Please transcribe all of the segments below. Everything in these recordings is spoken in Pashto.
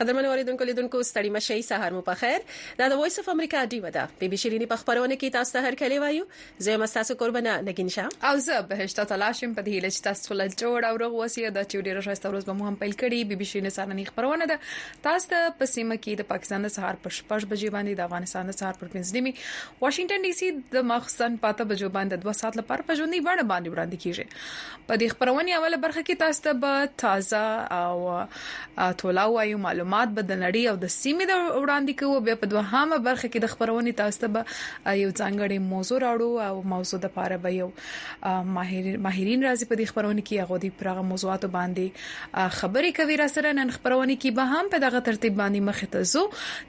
قدرمن اوریدونکو لیدونکو ستړي مشي سهار مو په خیر دا د وایس اف امریکا دی ودا بي بي شيريني په خبرونه کې تاسو ته هر کله وایو زه یم تاسو قربانه نګین شاه او زه بهشت تلاشم په دې هیله چې تاسو له جوړ او روغ وسی دا چې ډیره شایسته ورځ به مو هم پیل کړي بي بي شي نه سارنی خبرونه ده تاسو ته په سیمه کې د پاکستان د سهار پر 6 بجې باندې د افغانستان د سهار پر 5 نیمه واشنگټن ډي سي د مخسن پاته بجو باندې 2 ساعت لپاره په ژوندۍ بڼه باندې وړاندې کیږي په دې خبرونې اوله برخه کې تاسو ته به تازه او تولا وایو معلومات به د نړۍ او د سیمې د وړاندې کوو بیا په دوهمه برخه کې د خبرونې تاسو ته به یو ځانګړی موضوع راړو او موضوع د پاره به یو ماهرین ماهرین راځي په دې خبرونې کې هغه دی پرغه موضوعات باندې خبرې کوي را سره نن خبرونه کې به هم په دغه ترتیب باندې مخ ته زو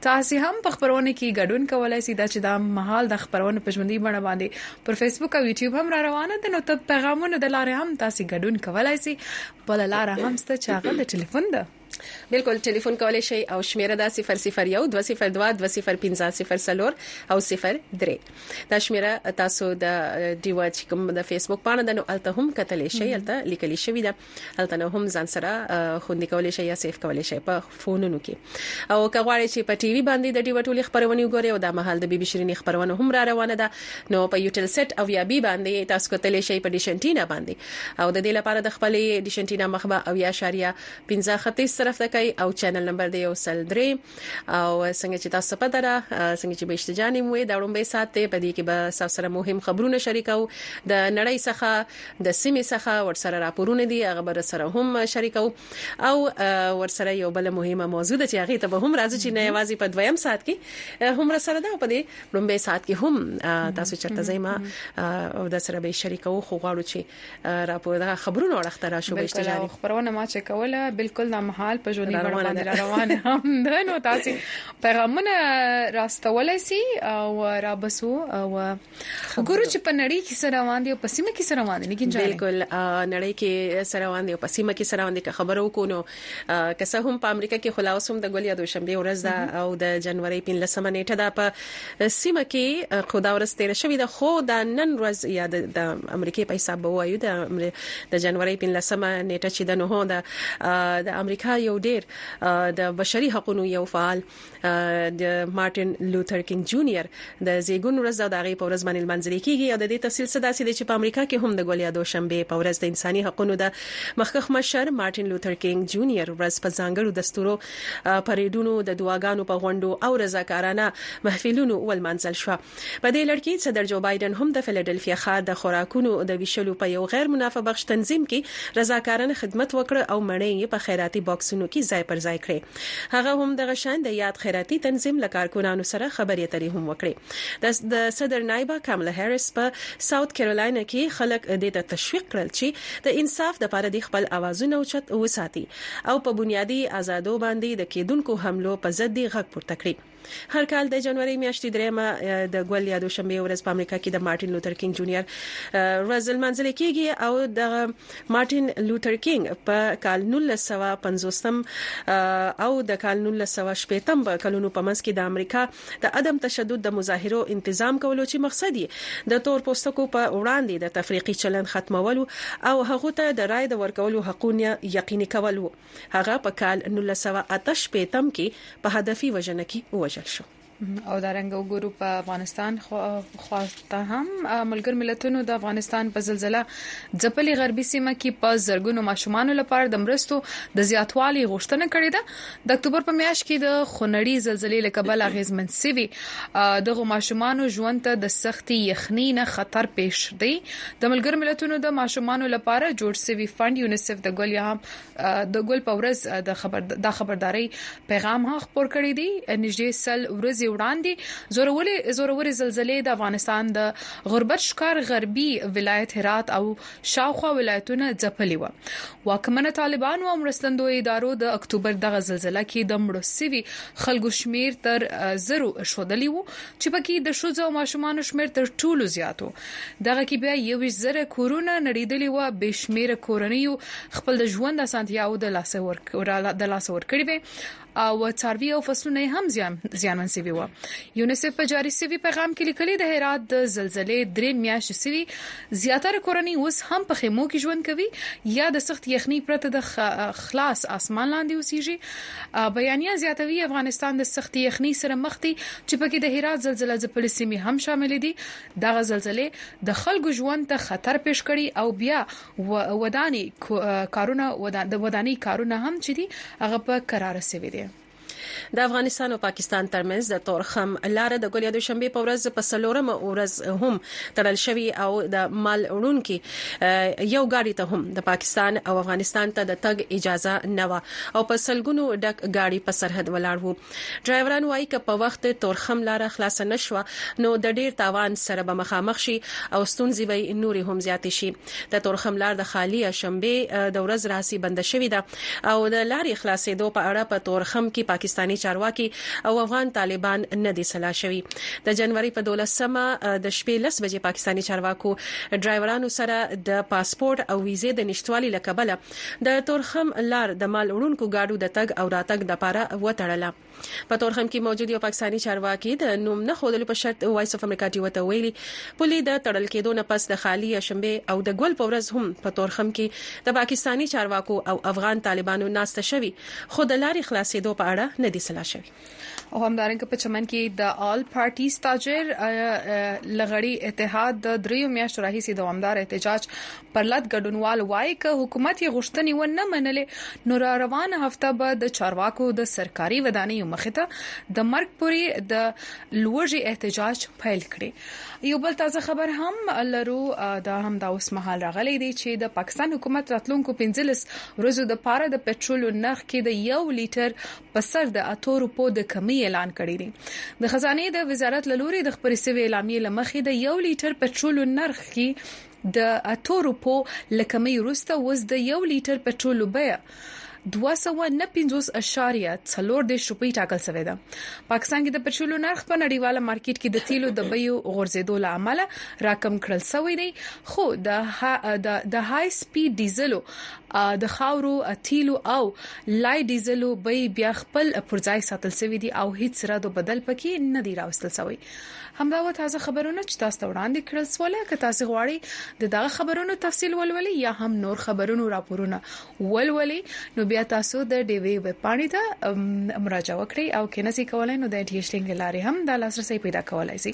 تاسو هم په خبرونه کې ګډون کولای شئ دا چې دا محل د خبرونه په ژوندۍ بڼه باندې پر فیسبوک او یوټیوب هم را روانه ده نو ته پیغامونو د لارې هم تاسو ګډون کولای شي بل لار هم ست چې هغه د ټلیفون ده بالکل ټلیفون کولای شئ او شمیره دا 001 202 205 04 او 03 دا شمیره تاسو د ډیوا چې کوم د فیسبوک پاڼه ده نو الته هم کتلی شئ الته لیکلی شوی ده هلته نو هم ځان سره خوندې کولې شي یا سیف کولې شي په فونونو کې او که غواړئ چې په ټي وي باندې د ډیو ټولې خبرونه وګورئ او دا مهال د بي بي شيرين خبرونه هم را روانه ده نو په یوټل سیټ او یا بي باندې تاسو کتلی شئ په ډیشنټینا باندې او د دې لپاره د خپلې ډیشنټینا مخبه او یا شاریه 15 خطیس طرف ته کوي او چینل نمبر دی او سل درې او څنګه چې تاسو په دره څنګه چې بهشت جان مو د اړومبې سات ته پدې کې به تاسو سره مهم خبرونه شریکاو د نړۍ څخه د سیمې څخه ورسره راپورونه دي هغه بر سره هم شریکاو او ورسره یو بل مهمه موضوع ده چې هغه ته به هم راځي چې نه یوازې په دویم سات کې هم سره ده په دې لومبې سات کې هم تاسو چرته زما او د سره به شریکاو خو غواړو چې راپور دا خبرونه اړخته را شو بشته جاري خبرونه ما چې کوله بالکل د محل په ژوندۍ باندې روانه هم ده نو تاسو پیغامونه راستولای شي او را بسو او ګورو چې په نړۍ کې سره روان دي او په سیمه کې سره روان دي نه ګنجای بالکل نړۍ کې سره روان دي او په سیمه کې سره روان دي که خبرو کو نو که څه هم په امریکا کې خلا اوس هم د ګل یا دوشنبه ورځ ده او د جنوري 15مه نیټه ده په سیمه کې خو دا ورځ تیر شوې ده خو د نن ورځ یا د امریکای په حساب وایو د د جنوري 15مه نیټه چې د نوه ده د امریکا یو ډیر د بشري حقوقو یو فعال د مارټن لوثر کینګ جونیئر د زیګون ورځ د هغه په ورځ باندې منځلې کیږي او د دې تفصیل څه داسې دی چې په امریکا کې هم د ګولیا دوه شنبه په ورځ د انساني حقوقو د مخکخ مشر مارټن لوثر کینګ جونیئر ورځ په ځانګړو دستورو پریډونو د دعاګانو په غونډو او رضاکارانه محفلونو ولمنځل شو په دې لړ کې صدر جو بایډن هم د فیلادلفیا ښار د خوراکونو د ویشلو په یو غیر منافع بخش تنظیم کې رضاکارانه خدمت وکړ او مڼې یې په خیراتي باکسونو کې ځای پر ځای کړې. هغه هم دغه شان د یاد خیراتي تنظیم له کارکنانو سره خبرې اترې هم وکړې. د صدر نایبه کاملا هریس په ساوت کیرولاینه کې خلک دې ته تشویق کړل چې د انصاف لپاره دې خپل اوازونه اوچت وساتي او په بنیادي ازادو باندې د کیدونکو حملو په ضد دې غږ پورته کړي. هر کال د جنوري میاشتې دریمه د ګل یا دوشنبه ورځ په امریکا کې د مارټین لوتر کینګ جونیئر ورځ لمانځل کیږي او د مارټین لوتر کینګ په کال 1950 او د کال 1960 کلونو په منځ کې د امریکا د عدم تشدد د مظاهرو انتظام کولو چې مقصد یې د تور پوستکو په وړاندې د تفریقي چلند ختمولو او هغه ته د رائے د ورکولو حقونه یقیني کول وو هغه په کال نولس سوه او اته شپېتم کې په هدفي وژنه کې ووژل شو. او دا رنګ وګورو په افغانستان خواسته هم ملګر ملتونو د افغانستان په زلزلہ ځپلې غربي سیمه کې په زرګونو ماشومان لپاره د مرستو د زیاتوالي غوښتنه کړې ده د اکتوبر په میاشت کې د خنړی زلزلې لکبل اغیزمن سوي دغه ماشومان ژوند ته د سختي یخنی نه خطر پیښ دی د ملګر ملتونو د ماشومان لپاره جوړ سوي فند یونیسف د ګل یا هم د ګل په ورځ د خبر د خبرداري پیغام هم خبر کړی دی نږدې سل ورځې وړاندې زورولې زورورې زلزلې د افغانستان د غربت شکار غربي ولایت هرات او شاوخوا ولایتونه ځپلي و واکمنه طالبان او مرستندو ادارو د اکتوبر دغه زلزلې کې د مړو سوي خلکو شمیر تر زرو شودلی وو چې پکې د شوزو او ماشومان شمیر تر ټولو زیاتو دغه کې بیا یوویشت زره کورونه نړیدلي وه، بې شمېره کورنیو خپل د ژوند اسانتیاوو د لاسه ورکړې وې او څاروي او فصلونه یې هم زیانمن شوي وو. یونیسف په جاري شوي پیغام کې لیکلي، د هرات د زلزلې درې میاشتې شوي، زیاتره کورنۍ اوس هم په خیمو کې ژوند کوي یا د سختې یخنۍ پرته د خلاص اسمان لاندې اوسېږي. بیانیه زیاتوي، افغانستان د سختې یخنۍ سره مخ دی چې پکې د هرات زلزله ځپلې سیمې هم شاملې دي، دغه زلزلې د خلکو ژوند ته خطر پېښ کړي او بیا ودانۍ کارونه د ودانۍ کارونه هم چې دي هغه په کراره سوي دي. د افغانستان او پاکستان ترمنځ د تورخم لاره د ګل یا دوشنبې په ورځ په څلورمه ورځ هم تړل شوې او د مال وړونکي یو ګاډي ته هم د پاکستان او افغانستان ته د تګ اجازه نه وه او په سلګونو ډک ګاډي په سرحد ولاړ وو. ډرایوران وايي که په وخت تورخم لاره خلاصه نه شوه نو د ډیر تاوان سره به مخامخ شي او ستونزې به یې نورې هم زیاتې شي. د تورخم لار د خالي شنبې د ورځ راهسي بنده شوې ده او د لارې خلاصیدو په اړه په تورخم کې پاکستاني چارواکي او افغان طالبان نه دي سلا شوي. د جنوري په دولس مه د شپې لس بجې پاکستاني چارواکو ډرایورانو سره د پاسپورټ او ویزې د نشتوالي له کبله د تورخم لار د مال وړونکو ګاډو د تګ او راتګ لپاره وتړله په تورخم کې موجود یو پاکستاني چارواکي د نوم نه خودلو په شرط وایس اف امریکا ډیو ته ویلي پولي د تړل کېدو نه پس د خالي شنبه او د ګل په ورځ هم په تورخم کې د پاکستاني چارواکو او افغان طالبانو ناسته شوي خو د لارې خلاصېدو په اړه نه دي سلا شوي او همدارنګه په چمن کې د آل پارټي ستاجر لغړی اتحاد د دریو میاشتو راهیسې دوامدار احتجاج پر لټ ګډونوال وایي چې حکومت یې غوښتنې و نه منلې نو را روانه هفته به د چارواکو د سرکاري ودانیو مخې ته د مرګ پورې د لوږې احتجاج پیل کړي یو بل تازه خبر هم لرو دا هم دا اوس مهال راغلی دی چې د پاکستان حکومت راتلونکو 15 ورځو د پاره د پټرولو نرخ کې د یو لیټر په سر د اتو روپو د کمۍ اعلان کړی دی. د خزانې د وزارت له لورې د خپرې سوې اعلامیې له مخې د یو لیټر پټرولو نرخ کي د اتو روپو له کمۍ وروسته اوس د یو لیټر پټرولو بیه دوه سوه نه پنځوس اعشاریه څلور دېرش روپۍ ټاکل سوې ده. پاکستان کي د پټرولو نرخ په نړیواله مارکیټ کي د تیلو د بیو غورځیدو له امله راکم کړل سوی دی خو د های سپیډ ډیزلو د خاورو، تیلو او لای ډیزلو بیې بیا خپل پر ځای ساتل شوې دي او هیڅ رد او بدل پکې نه دی راوستل شوی. همدا و تازه خبرونه چې تاسو ته وړاندې کړل شول. که تاسو غواړئ د دغه خبرونو تفصیل ولولئ یا هم نور خبرونو راپورونه ولولئ نو بیا تاسو د ډیوې ویب پاڼې ته مراجعه وکړئ او کینه سي کولای نو د ټي ایچ لینک لارې هم د لاسرسي پیدا کولای شئ.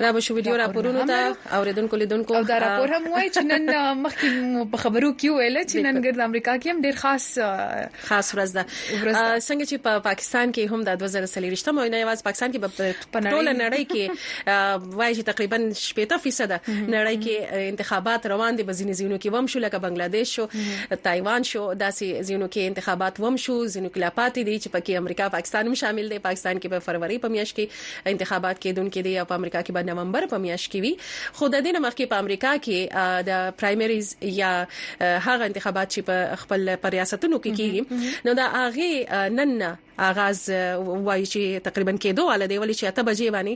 دا به شو ویډیو راپورونو ته اوریدونکو لیدونکو او دا راپور هم وای چې نن مخکې په خبرو کې ویل چې نن ګرد امریکا کې هم ډیر خاص خاص ورځ ده څنګه چې په پاکستان کې هم د 2023 مو نه یواز پاکستان کې په ټوله نړۍ کې وای چې تقریبا 70% نړۍ کې انتخابات روان دي بزینې زینو کې وم شو لکه بنگلاديش شو تایوان شو داسې زینو کې انتخابات وم شو زینو کې لا پاتې دي چې پکې امریکا پاکستان هم شامل دي پاکستان کې په فروری په میاشت کې انتخابات کېدونکي دي او په امریکا کې به نومبر په میاشت کې وي خو د دې نه مخکې په امریکا کې د پرایمریز یا هغه انتخابات چې په خپل پر ریاستونو کې کیږي نو دا هغه نن آغاز وایي چې تقریبا کېدو ول دی ولې چې اته بجې باندې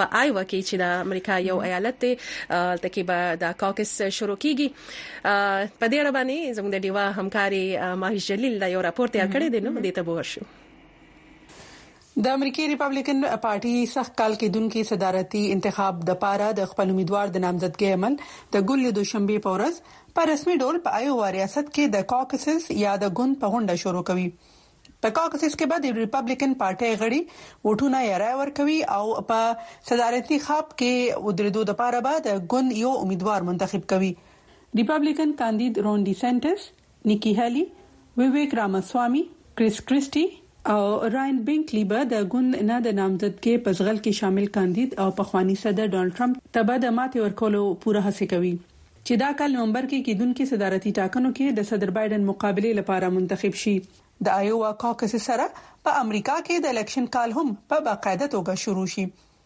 په آیوا کې چې د امریکا یو ایالت دی تکي به دا کاکس شروع کیږي په دې اړه باندې زموږ د ډیوا همکاري ماهیش جلیل دا یو راپور تیار کړی دی نو دې ته به ورشو د امریکې ریپبلیکن پارټي سخت کال کیدونکي صدارتي انتخاب د پاره د خپل امیدوار د نامزدګۍ عمل د ګل دوشنبې په ورځ په رسمي ډول په ایووا ریاست کې د کاکسز یا د ګوند په غونډه شروع کوي. په کاکسز کې به د ریپبلیکن پارټۍ غړي ووټونه یا رایه ورکوي او په صدارتي خاب کې ودریدو د پاره به د ګوند یو امیدوار منتخب کوي. ریپبلیکن کاندید رون ډي سنټس نیکی هیلی، ویویک راماسوامی، کریس کریسټي او راین بینکلي به د ګوند نه د نامزدګۍ په ځغل کې شامل کاندید او پخواني صدر ډونالډ ټرمپ ته به د ماتې ورکولو پوره هڅې کوي چې دا کال نومبر کې کیدونکي صدارتي ټاکنو کې د صدر بایډن مقابلې لپاره منتخب شي. د آیووا کاکسز سره په امریکا کې د الیکشن کال هم په باقاعده توګه شروع شي.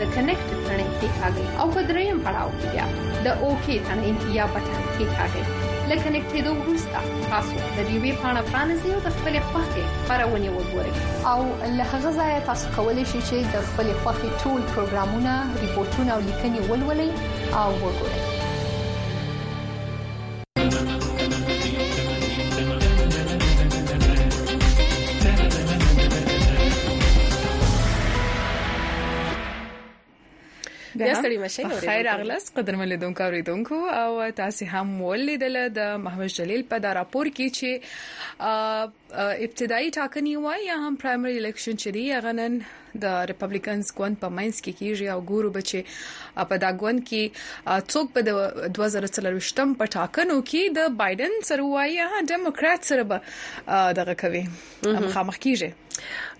د کنیکټ تڼۍ کېکاږئ او په دریم پړاو کې بیا د اوکی تڼۍ یا بټن کېکاږئ له کنیکټېدو وروسته تاسو د ویوې پاڼه پرانیزئ او د خپلې خوښې خپرونې وګورئ او له هغه ځایه تاسو کولی شئ چې د خپلې خوښې ټول پروګرامونه ریپورتونه او لیکنې ولولئ او وګورئ بیا ستړي مشه خیر اغلس قدرمن لیدونکو اوریدونکو او تاسو هم ولیدل د محمد جلیل په دا راپور کې چې ابتدایي ټاکنې وای یا هم پرایمري الیکشن چې دی هغه نن د ریپبلیکنز ګوند په منځ کې کیږي او ګورو به چې په دا ګوند کې څوک به د 2023 په ټاکنو کې د بایدن سره وایي ها دیموکرات سره به دغه کوي مخامخ کیږي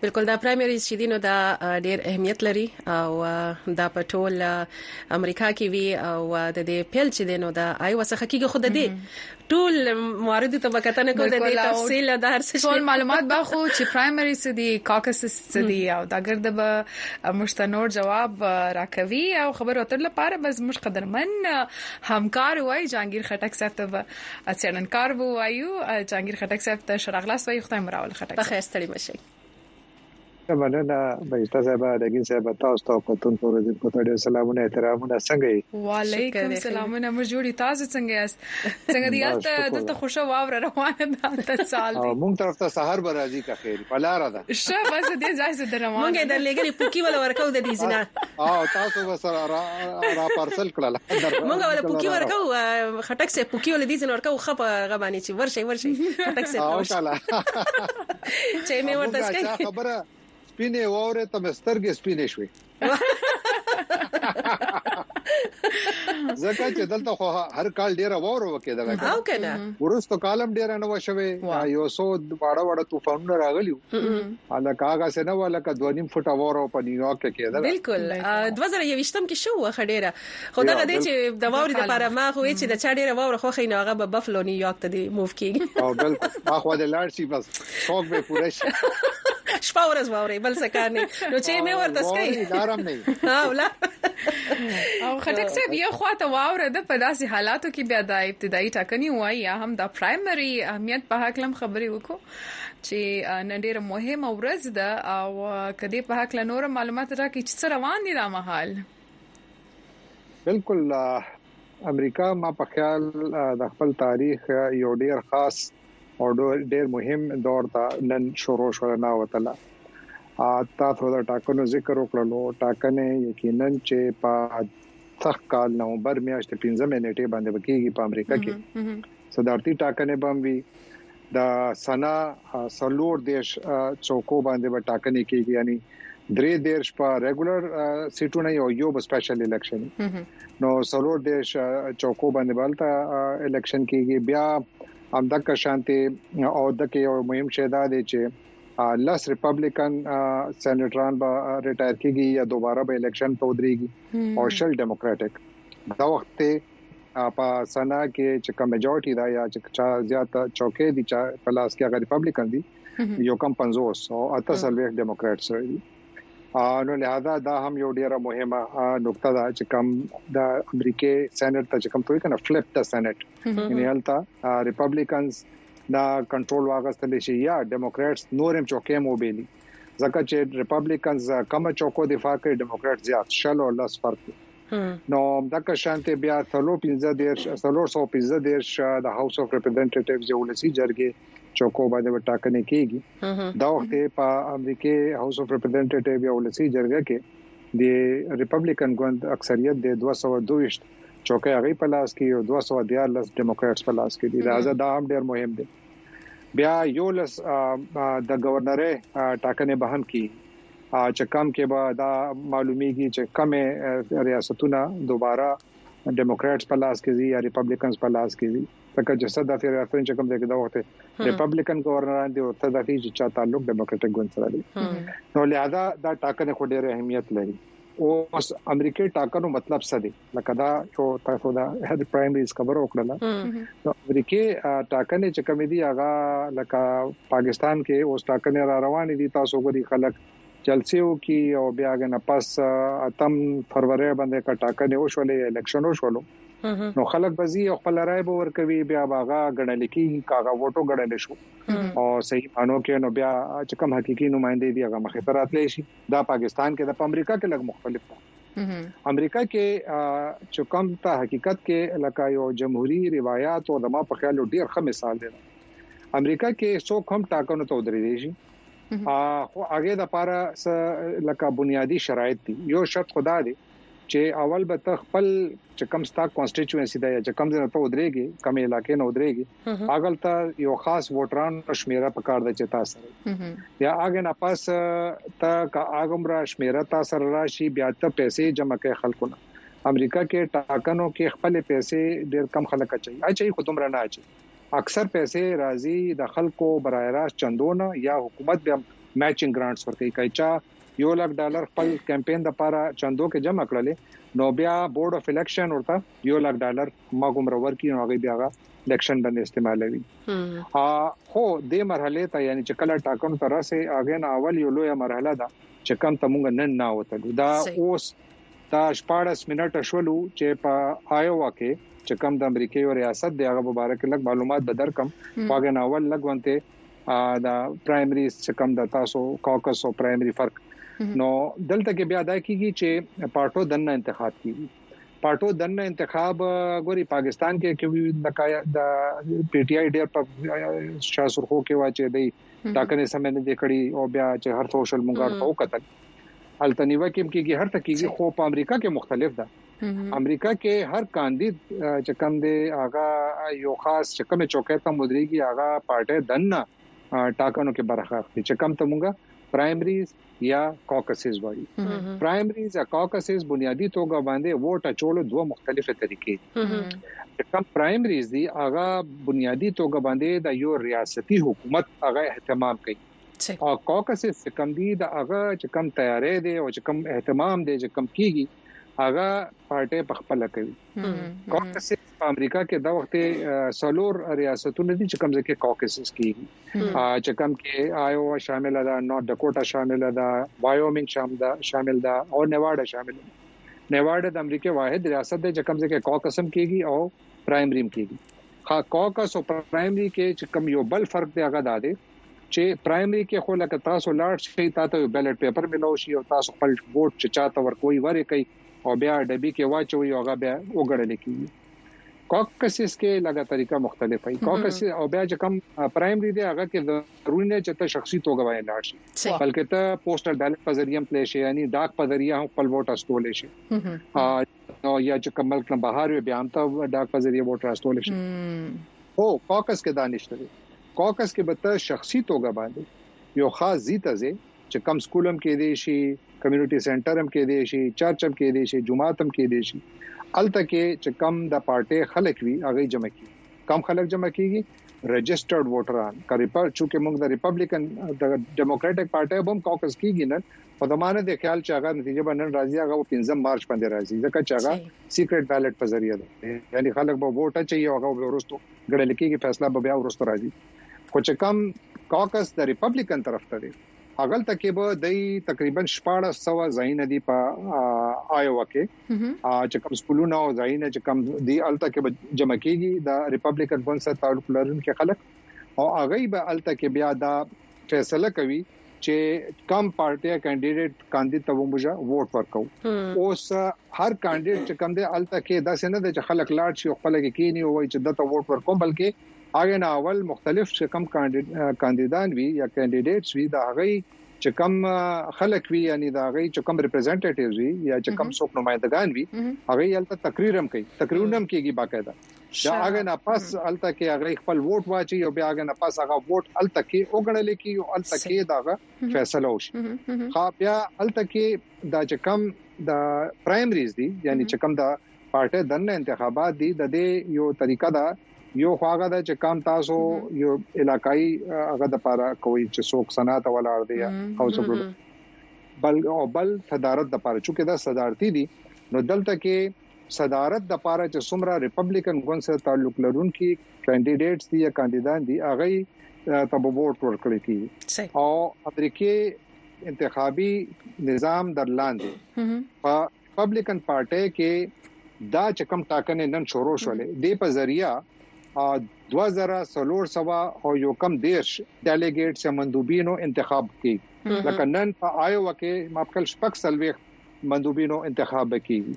بالکل دا پرایمري چې دینو دا ډیر اهمیت لري او دا په ټول امریکا کې وی او د دې پیل چې دینو دا آی وسخه کیږي خود دې ټول موارد ته به کتنه کوو د دې تفصیل د هر څه ټول معلومات به خو چې پرایمري څه دي کاکس څه دي او دا ګرد به مشتنور جواب راکوي او خبر اتر لپاره بس مش قدرمن همکار وای جانگیر خټک صاحب ته به څننکار وو وایو جانگیر خټک صاحب ته شرغلاس وای خدای مراول خټک په خیر ستړي مشه مننه بهشته صاحب دګین صاحب تاسو ته کتون پر دې کوته ډېر سلامونه احترامونه څنګه یې وعلیکم سلامونه مو جوړی تاسو څنګه یاست څنګه دی یاست دلته خوشا واور روانه ده ته سال دی مونږ طرف ته سحر برازي کا خیر پلار ده شه بس دې ځای څه درمه مونږ د لګری پوکی ول ورکو د دې زنا او تاسو بس را پارسل کړل مونږ ول پوکی ورکو خټک سه پوکی ول دې زنا ورکو خپ غبانی چې ورشي ورشي خټک سه او شاله چې مې ورته سکي خبره سپینې وره ته مسترګې سپینې شوې زکه چې دلته خو هر کال ډیره وور وکې دا او کنه ورستو کالم ډیره نو شوي یو سو واړه واړه طوفانونه راغلیو حالکه هغه سنه ولکه 2.5 فټه وور په نیویارک کې کېده بالکل 2021 کې شو خډيره خو دا غدې چې د واوري د پاره ما خو چې د چا ډیره واوره خو خې نه هغه به بفلو نیویارک ته دی موف کیږي او بالکل ما خو د لاړ شي بس شوق به پوره شي شپه ورځ واوري بل څه کار نه نو چې مې ورته سکي لارم نه ها ولا او خټک صاحب یو خواته واوره د په داسې حالاتو کې بیا د ابتدایي ټاکنې وای یا هم د پرایمري اهمیت په حق لم خبرې وکړو چې نن ډیره مهمه ورځ ده او کدی په حق له نور معلومات راکې چې روان دي د مهال بالکل امریکا ما په خیال د خپل تاریخ یو ډیر خاص او ډیر مهم دور ته نن شروع شول نه وتله تاسو د ټاکنو ذکر وکړلو ټاکنې یقینا چې په سخت کال نومبر میاشت 15 منېټه باندې وکیږي په امریکا کې صدارتي ټاکنې بم وی د سنا څلور دېرش څوکو باندې به ټاکنې کیږي یعنی درې دېرش په ریګولر سیټونه یو یو به سپیشل الیکشن نو څلور دېرش چوکو باندې بالته الیکشن کیږي بیا همدغه شانتي او دغه یو مهم شی دا دی چې لس ریپابلیکن سېنیټران به ریټایر کیږي یا دوباره به الیکشن ته ودرېږي او شل ډیموکراټک دا وخت په سنا کې چې کوم میجورټي دا یا چې چا زیات چوکې دي چې په لاس کې هغه ریپابلیکن دي یو کم 50 او اته سلوي ډیموکراټس دي نو لہذا دا هم یو ډیره مهمه نقطه ده چې کوم د امریکای سېنات ته چې کوم توې کنه فلپ د سېنات یعنی هلته ریپابلیکنز دا کنټرول واغستل شي یا ډیموکراټس نورم چوکې مو بیلی ځکه چې ریپابلیکنز کم چوکو دفاع کوي ډیموکراټ زیات شل او لس فرق نو دغه شانته بیا څلور 15 دیر څلور 115 دیر د هاوس اف ریپرزینټیټیوز یو لسی جرګه چوکو باندې وټاکنې کیږي دا وخت په امریکای هاوس اف ریپرزینټیټیو یو لسی جرګه کې د ریپبلیکن ګوند اکثریت د 222 چوکۍ هغه په لاس کې او 214 ډیموکراټس په لاس کې دي لہذا دا هم ډیر مهم دی بیا یو لس د گورنر ټاکنې به هم کیږي چې کم کې به دا معلومیږي چې کومه ریاستونه دوباره ډیموکراټس په لاس کې دي یا ریپابلیکنز په لاس کې دي ځکه چې صد افیر افرین چې کوم ځای کې دا وخت ریپابلیکن گورنران دي او ته د چې چا تعلق ډیموکراټک ګوند سره دي نو لہذا دا ټاکنې خو ډېر اهمیت لري اوس امریکای ټاکنو مطلب څه دی لکه دا چې تاسو دا د پرایمریز خبر وکړل نو امریکای ټاکنې چې کوم دي هغه لکه پاکستان کې اوس ټاکنې را روانې دي تاسو غوډي خلک جلسې وکي او بیا غنه پس اتم فروری باندې کا ټاکنې وشولې الیکشن وشولو نو خلک به زی خپل رائے به ورکوي بیا باغه غړل کی کاغه وټو غړل شو او صحیح مانو کې نو بیا چې کوم حقيقي نمائندې دی هغه مخه تراتلې شي دا پاکستان کې د امریکا کې لګ مختلف ده امریکا کې چې کوم ته حقیقت کې لکه یو جمهوریت روایت او دما په خیال ډیر ښه مثال دی امریکا کې څو کوم ټاکنو ته ودرېږي خو هغه د لپاره لکه بنیادی شرایط دي یو شرط خدا دی چې اول به ته خپل چې کوم ستا کانسټیټوئنسي دی چې کوم ځای ته ودرېږي کوم علاقې نه ودرېږي هغه ته یو خاص ووټران شمیره په کار ده چې تاسو سره یا هغه نه پاس ته کا هغه مرا شمیره تاسو سره راشي بیا ته پیسې جمع کوي خلکو نه امریکا کې ټاکنو کې خپل پیسې ډېر کم خلک اچي اچي خو دومره نه اچي اکثر پیسې راځي د خلکو برای راست چندونه یا حکومت به میچنګ ګرانټس ورکړي کایچا یو لک ډالر خپل کمپاین د لپاره چندو کې جمع کړل نو بیا بورډ اف الیکشن ورته یو لک ډالر ما ګمره ورکی نو هغه بیا هغه الیکشن باندې استعمالوي ا خو د مرحله ته یعنی چې کله ټاکنو ته راسي هغه نه اول یو لوی مرحله ده چې کم ته مونږ نن نه وته دا اوس دا 14 منټه شولو چې په آیوا کې چې کم د امریکای او ریاست دی هغه مبارک لګ معلومات به درکم واګه نه اول لګ ونته دا پرایمری چې کم د تاسو کوکس او پرایمری فرق نو دلته کې بیا دا کیږي چې پارټو دنه انتخاب کیږي پارټو دنه انتخاب ګوري پاکستان کې کې د د پی ټی آی ډیر په شاه سرخو کې واچې دی ټاکنې سم نه دی کړی او بیا چې هر سوشل مونږ ته وکتل التنیوه کې کېږي هر تکیږي خو په امریکا کې مختلف ده امریکا کې هر کاندید چې کم دی هغه یو خاص چې کومه چوکۍ ته مدريږي هغه پارټي دنه ټاکنو کې برخه اخلي چې کم ته مونږه پرایمریز یا کاکسز وایي پرایمریز یا کاکسز بنیادی توګه باندې ووټ اچولو دوه مختلفه طریقې دي کوم پرایمریز دي هغه بنیادی توګه باندې د یو ریاستي حکومت هغه اهتمام کوي او کاکسز چې کم دي د هغه چې کم تیارې دي او چې کم اهتمام دي چې کم کیږي هغه پارټي په خپل کوي کاکسز په امریکا کې د وخت سلور ریاستونه دي چې کم ځکه کاکسز کیږي چې کوم کې آیوا شامل ده نارت ډاکوټا شامل ده وایومینګ شامل ده شامل ده او نیواډا شامل ده نیواډا د امریکا واحد ریاست ده چې کوم ځای کې کوکس هم کیږي او پرایمري هم کیږي ها کوکس او پرایمري کې چې کوم یو بل فرق دی هغه دا دی چې پرایمري کې خو لکه تاسو لاړ شئ تاسو بیلټ پیپر ملو شي او تاسو خپل ووټ چې چاته ورکوي ورې کوي او بیا ډبي کې واچوي او هغه بیا وګړل کیږي کوکسیس کې لګه طریقه مختلفه وي کوکسیس او بیا چې کوم پرایمري دی هغه کې ضروري نه چې ته شخصي توګه وای لاړ شي بلکې ته پوسټل بیلټ په ذریعہ هم پلی شي یعنی ډاک په ذریعہ هم خپل ووټ استول شي او یا چې کوم ملک نه بهر وي بیا هم ته ډاک په ذریعہ ووټ استول شي او کوکس کې دانشته کوکس کې به ته شخصي توګه باندې یو خاص زیته زی چې کم سکول هم کې دی شي کمیونټي سنټر هم کې دی شي چرچ هم کې دی شي جمعات هم کې دی شي الته کې چې کم د پارټي خلک وي هغه جمع کی کم خلک جمع کیږي رجسترډ ووټران کړي پر چې موږ د ریپبلیکن د ډیموکراټک پارټي هم کاکس کیږي نن په دمانه د خیال چې هغه نتیجه به نن راځي هغه 15 مارچ باندې راځي ځکه چې هغه سیکریټ بیلټ په ذریعہ ده یعنی خلک به ووټ چې یو هغه ورستو ګړل کیږي فیصله به بیا ورستو راځي خو چې کوم کاکس د ریپبلیکن طرف ته دی هغلته کې به د تقریبا 1400 ځایونه دي په آیوا کې چې کوم سکولونه او ځایونه چې کوم دی الته کې جمع کیږي د ریپبلیکن ګوند سره تعلق لرونکي خلک او هغه به الته کې بیا دا فیصله کوي چې کم پارټي کاندیدټ کاندید ته وموږه ووټ ورکو اوس هر کاندید چې کم دی الته کې دا څنګه د چې خلک لاړ شي خپل کې کینی وای چې دته ووټ ورکوم بلکې هغه نه اول مختلف چې کم کاندیدان وي یا کاندیدټس وي دا هغه چې کم خلک وي یعنی دا غي چې کم ریپرزینټیټیوز وي یا چې کم څوک نمائندگان وي هغه یلته تقریر هم کوي تقریرونه هم کیږي باقاعده دا هغه نه پس الته کې هغه خپل ووټ واچي او بیا هغه نه پس هغه ووټ الته کې وګڼل کی او الته کې دا فیصله وشي خا بیا الته کې دا چې کم د پرایمریز دي یعنی چې کم دا پارټي دنه انتخابات دي د دې یو طریقه ده یو خواغه د چې کم تاسو یو علاقائی هغه د پاره کوي چې څوک صنعت ولاړ دی او څوک بل او بل صدارت د پاره چې دا صدارتي دي نو دلته کې صدارت دپاره چې څومره ريپبليکن ګوند سره تعلق لرونکي کانديديټس دي يا کانديدان دي هغه ته به ووټ ورکړي کی او امریکای انتخابي نظام درلاندې په ریپبلیکن پارټي کې دا چې کم ټاکنې نن شروع شولې د په ذریعہ 2300 او یو کم دیش ډیلیګیټس یا مندوبینو انتخاب کی لکه نن په آیو کې ماپکل شپک سلويخ مندوبینو انتخاب کیږي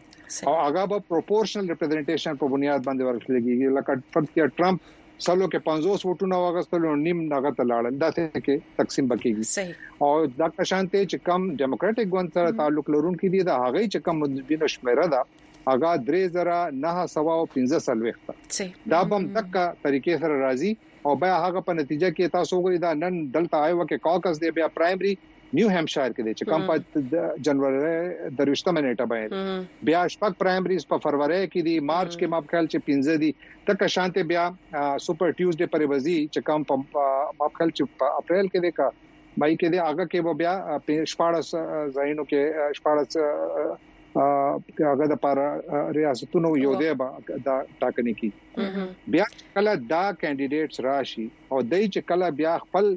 او هغه به پروپورشنل ریپرزینټیشن په بنیاد باندې ورکړل کیږي لکه فرض کړئ ټرمپ سلو کې 50 ووټونه واغستل او نیم نغه ته لاړل دا څه کې تقسیم بکیږي او دا کشانته چې کم ډیموکراټک ګوند سره تعلق لرونکي دي دا هغه چې کم مندوبینو شمیره ده هغه 3915 دا بم تک طریقې سره راځي او بيا هغه په نتيجه کې تاسو وګورئ دا نن دلته آیوا کې کاکس دی بیا پرایمري نیو هامشایر کې دی چې کم په جنوري د رښتمه نیټه باندې بیا شپږ پرایمریز په فروری کې دی مارچ کې ماپ خیال چې 15 دی تک شانته بیا سپر ټیوزډي پر وزي چې کم په ماپ خیال چې په اپریل کې دی کا مې کې دی هغه کې بیا 14 ځایونو کې 14 هغه د پاره ریاستونو یو دی با دا ټاکنې کی بیا کله دا کینډیډیټس راشي او دای چې کله بیا خپل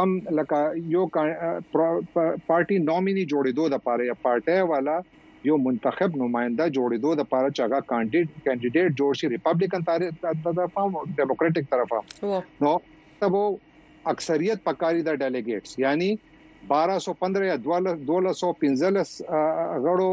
کم لکه یو پارټي نومینی جوړېدو د پاره یا پارټي والا یو منتخب نماینده جوړېدو د پاره چې هغه کاندید کاندیدټ جوړ شي ریپابلیکن طرفه ډیموکراټک طرفه نو ته وو اکثریت پکاري د ډیلیګیټس یعنی 1215 یا 1215 غړو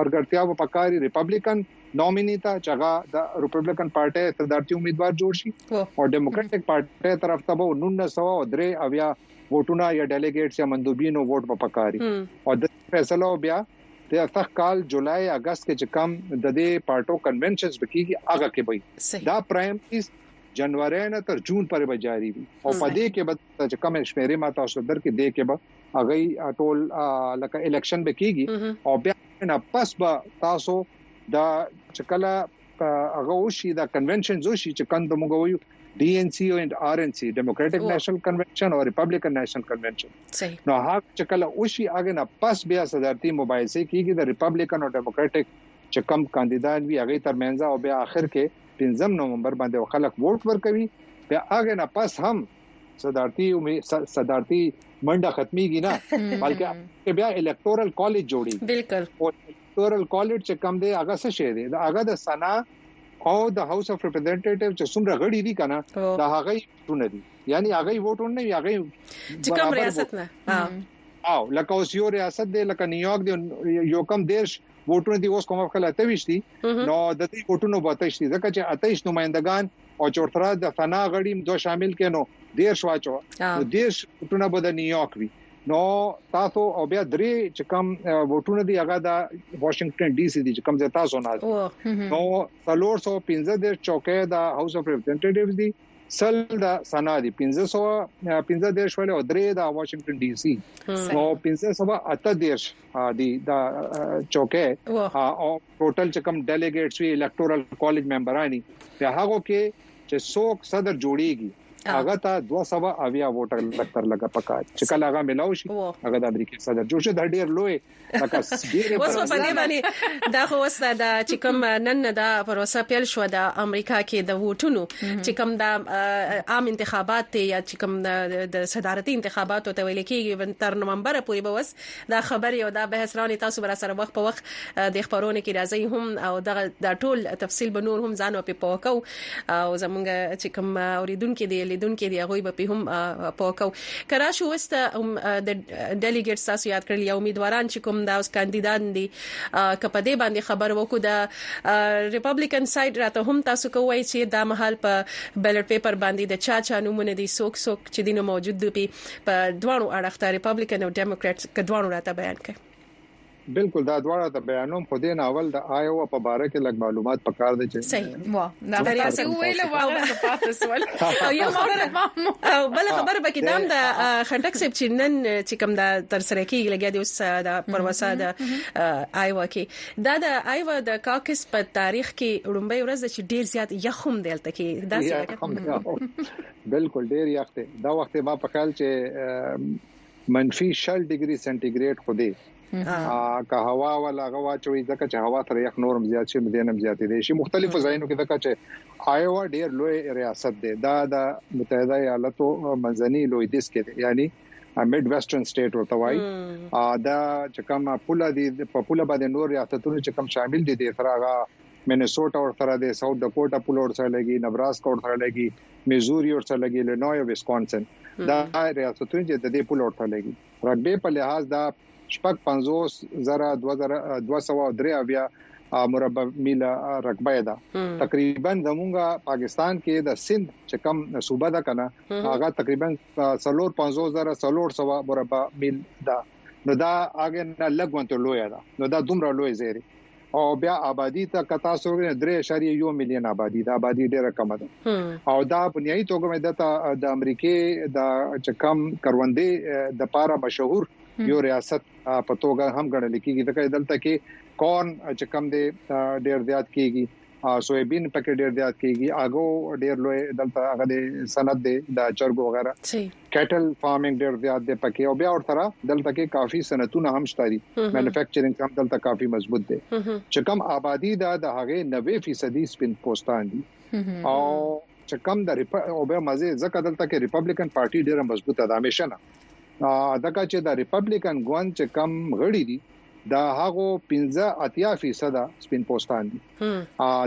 مرګرتیا په پکاري ریپبلیکن نومینی ته چې هغه د ریپبلیکن پارټي صدارتي امیدوار جوړ شي او ډیموکراټک پارټي طرف ته به 1903 او یا ووټونه یا ډیلیګیټس یا مندوبین او ووټ په پکاري او د فیصله بیا د سخت کال جولای اگست کې چې کم د دې پارټو کنونشنز بکیږي هغه کې وي دا پرایمریز جنوري نه تر جون پورې به جاری وي او په دې کې به چې کم شمیرې ما تاسو درکې دې کې به هغه ټول لکه الیکشن به کیږي او بیا نه پس به تاسو دا چې کله هغه وشي دا کنونشن زوشي چې کند موږ وایو ډي ان سي او ار ان سي ډیموکراټک نېشنل کنونشن او ریپبلکن نېشنل کنونشن نو هغه چې کله وشي هغه نه پس بیا صدارتي مباحثه کیږي د ریپبلکن او ډیموکراټک چې کم کاندیدان وي هغه ترمنځ او بیا اخر کې پنځم نومبر باندې خلک ووټ ورکوي د هغه نه پس هم صدارتي صدارتي منډه ختميږي نه بلکې بیا الکتورل کالج جوړي بالکل او الکتورل کالج چې کم دی هغه څه شي دی هغه د سنا او د هاوس اف ریپرزینټیټیو چې څومره غړي دي کنه دا هغه ټونه دي یعنی هغه ووټونه نه هغه چې کم ریاست نه او لکه اوس یو ریاست دی لکه نیویارک دی یو کم دیش ووټونه دی اوس کومه خل اتويش دي نو د دې ووټونو به اتش دي ځکه چې اتش نمائندګان او چورترا د ثنا غړي دوه شامل کینو ډیر شوا چو نو ډیر ووټونه به د نیویارک وي نو تاسو او بیا درې چې کوم ووټونه دی هغه د واشنگټن ډي سي دي چې کوم ځای تاسو نه نو 315 چوکې د هاوس اف ریپرزینټیټیوز دي سل د سنا دي 1515 ولې او درې د واشنگټن ډي سي نو 1518 دی دا چوکه او ټوټل چې کوم ډیلیګیټس وی الکټورل کالج ممبرانی په هغه کې چې څوک صدر جوړیږي هغه ته 200 اویا ووټر لکتر لګه پکا چې کله هغه ملاو شي هغه د امریکای صدر جوړ شي د ډیر لوی لکه ډیر اوس په دې باندې دا خو وسته دا چې کوم نن دا پروسه پیل شو د امریکا کې د ووټونو چې کوم دا عام انتخابات ته یا چې کوم د صدارتي انتخاباتو ته ویل کېږي تر نومبر پورې به وس دا خبری او دا بحث روان دی تاسو به راسره وخت په وخت دی خبرونه کی راځی هم او دغه دا ټول تفصیل به نور هم ځانو په پوکو او زمونږ چې کوم اوریدونکو دی لیدونکو دی هغه به په هم پوکو کرا شو وست د ډیلیګیټس تاسو یاد کړل یا امیدواران چې کوم دا اوس کاندیدان دي کپ دې باندې خبر وکړو د ریپبلیکن سایډ راته هم تاسو کوی چې دا مهال په بیلټ پیپر باندې د چا چا نمونه دي سوک سوک چې دینو موجود دي په دواړو اړخ ته ریپبلیکن او ډیموکراټس کډوړو راته بیان کړي بالکل دا دواړه ته بیانوم خو دین اول د آیو په باره کې لږ معلومات پکار دي چې صحیح وا دا ریاسي ویل واغره د پاتې سوال او یو خبره او بل خبره به کې دام د خټک سپ چې نن چې کوم دا تر سره کې لګیا دی اوس دا پروسه د آیو کې دا د آیو د کاکس په تاریخ کې وړمبه ورځ چې ډیر زیات یخم دلته کې دا څه بالکل ډیر یخ دی دا وخت ما په خیال چې منفي 60 ډیګري سانتي ګریډ خو دی که هوا ولا غوا چوي ځکه چې هوا سره یخ نورم زیات شي مدینم زیات دي شي مختلفو ځایونو کې ځکه چې آیوا ډیر لوی ریاست دی دا د متحده ایالاتو منځنی لوی دیس کې دی یعنی میډ ویسټرن سټیټ ورته وایي دا چې کوم پوله دي په پوله باندې نور ریاستونه چې کوم شامل دي د سراغه مینیسوټا ورسره دی، ساوت ډکوټا پوله ورسره لګي، نبراسکا ورسره لګي، میزوري ورسره لګي، لینوی او ویسکونسن دا ریاستونه چې د دې پوله ورسره لګي. رګبي په لحاظ دا شپږ 50223 مربع میله رقبه ده تقریبا زمونږه پاکستان کې د سند چې کم صوبه ده کنه هغه تقریبا 350400 مربع میل ده نو دا هغه نه لګون ته لوی ده نو دا دومره لوی زیری او بیا آبادی ته که تاسو وګورئ درې اشاریه یو میلیون آبادی دا آبادی ډیره کمه ده او دا بنیایي توګه مې د د امریکای د چکم کروندې د پاره مشهور یو ریاست په توګه هم ګڼل کیږي ځکه دلته کې کورن چې کم دی ډیر زیات کیږي سویبین پکې ډیر زیات کیږي اګو ډیر لوی دلته هغه د صنعت دی د چرګو وغیرہ کټل فارمینګ ډیر زیات دی پکې او بیا ورته دلته کې کافي صنعتونه هم شته دي مانیفیکچرینګ هم دلته کافي مضبوط دی چې کم آبادی دا د هغه 90% سپین پوستان دي او چې کم د ریپ او به مزه ځکه دلته کې ریپابلیکن پارټي ډیره مضبوطه ده همیشه نه دا چې د ریپابلیکن ګوند چې کم غړي دي د هغو پنځه اتیا فیصد سپین پوستان دي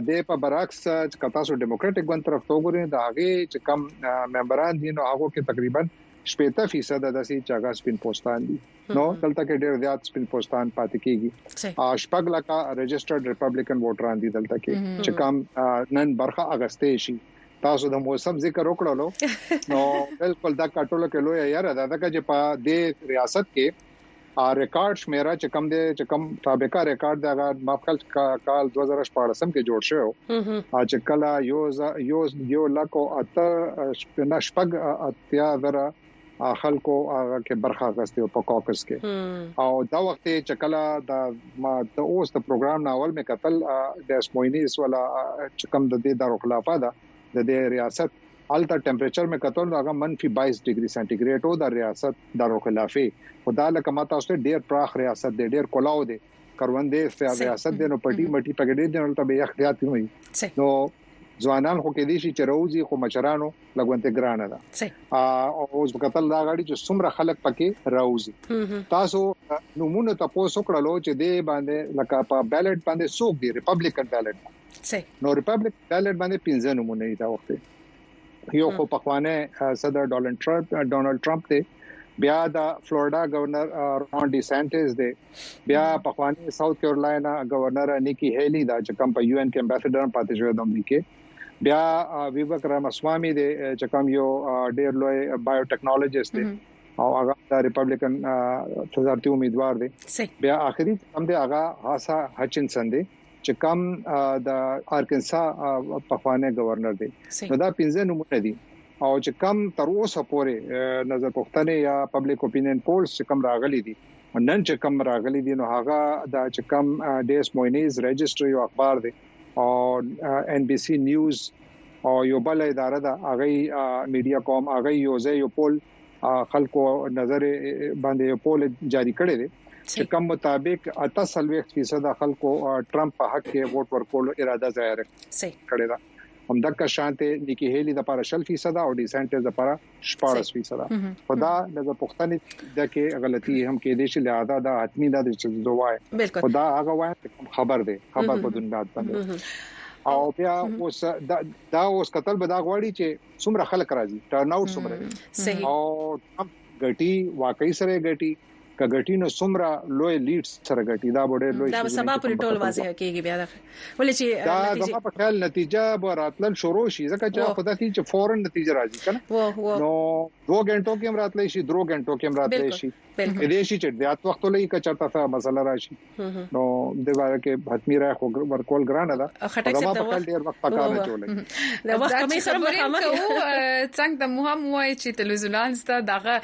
د په برعکس چې تاسو دیموکراټک ګوند طرف ته وګورئ دا هغه چې کم ممبران دي نو هغه کې تقریبا شپېته فیصد د سي چاغا سپین پوستان دي نو دلته کې ډېر زیات سپین پوستان پاتې کیږي او شپږ لکه ريجسترډ ریپبلیکن ووټران دي دلته کې چې کم نن برخه اغستې شي تاسو د موسم ذکر وکړلو نو بالکل دا کټولو کې لوی یاره دا دغه چې په دې ریاست کې ا ریکارډ شمیره چې کم دی چې کم سابقه ریکارډ دی هغه ما خپل کال 2014 کې جوړ شو ا چې کله یو یو یو لک او اته شپږ شپږ اتیا زره خلکو هغه کې برخه غستې په کوکس کې او دا وخت چې کله دا ما د اوس د پروګرام ناول مې قتل د اسموینیس ولا چې کوم د دې دارو خلافه ده د دې ریاست هلته ټمپریچر مې کتل هغه منفي 22 ډیګري سانتي ګریډ او د ریاست داروخلافي خدا لکه ما تاسو ته ډیر پراخ ریاست دی ډیر کولاو دی کروندې سیار ریاست دی نو پټي مټي پګړې دی نو ته به اختیار کوي نو ځوانان خو کې دي چې روزي خو مشرانو لګونته ګرانه ده او اوس وکتل دا غاړي چې څومره خلک پکې روزي تاسو نمونه تاسو کړلو چې دې باندې لکه په بیلټ باندې څوک دی ریپابلیکن بیلټ سي نو ریپبلک ډالر باندې 15 نمونه دي دا وخت یو خو په خوانه صدر ډونلډ ټرمپ ډونلډ ټرمپ دی بیا د فلوریدا گورنر رون ډي سانټیز دی بیا په خوانه ساوث کیرولینا گورنر نیکی هیلی دا چې کم په یو ان کې امباسډر پاتې شوی د امریکا بیا ویوک رامسوامي دی چې کم یو ډیر لوی بایوټیکنالوژیست دی او هغه د ریپبلیکن صدارتي امیدوار دی بیا اخري هم دی هغه هاسا هچنسن دی چې کم د ارکنسا پخوانی گورنر دی نو دا پنځه نمونه دي او چې کم تر اوسه پورې نظر پښتنې یا پبلک اپینین پولز چې کم راغلي دي نن چې کم راغلي دي نو هغه د چې کم ډیس موینیز رجستر یو اخبار دی او ان بي سي نیوز او یو بل اداره ده هغه میډیا کوم هغه یو ځای یو پول خلکو نظر باندې پول جاری کړی دی چې کوم مطابق 38% خلکو ټرمپ په حق کې ووټ ورکولو اراده ظاهر کړې ده هم د کا شانته نیکی هیلی د لپاره 40% او ډیسنټس د لپاره 14% خدا د پښتنې د کې غلطي هم کې دي چې لہذا دا حتمی دا چې دوه خدا هغه وایي خبر دی خبر په دنیا باندې او بیا اوس دا اوس قتل به دا غواړي چې څومره خلک راځي ټرن اوټ څومره دی او ټرمپ ګټي واقعي سره ګټي کګټي نو څومره لوی لیډ سره ګټي دا ډېر لوی دا سبا پر ټول واضح کیږي بیا دا ولې چې دا زما په خیال نتیجه به راتلل شروع شي ځکه چې خدای چې فورن نتیجه راځي کنه نو دوه غنټو کې راتلې شي درو غنټو کې راتلې شي د دې شي چې زیات وخت لې کچرته سره مسله راشي نو د واره کې حتمی را خو ورکول ګرانه ده ما په کال ډیر وخت پکار نه چولې دا وخت مې سره مخامخ څنګه د مهم وای چې تلویزیونان ستا دغه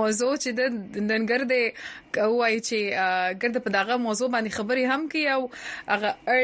موضوع چې د ننګر دی وای چې ګرد په دغه موضوع باندې خبري هم کوي او هغه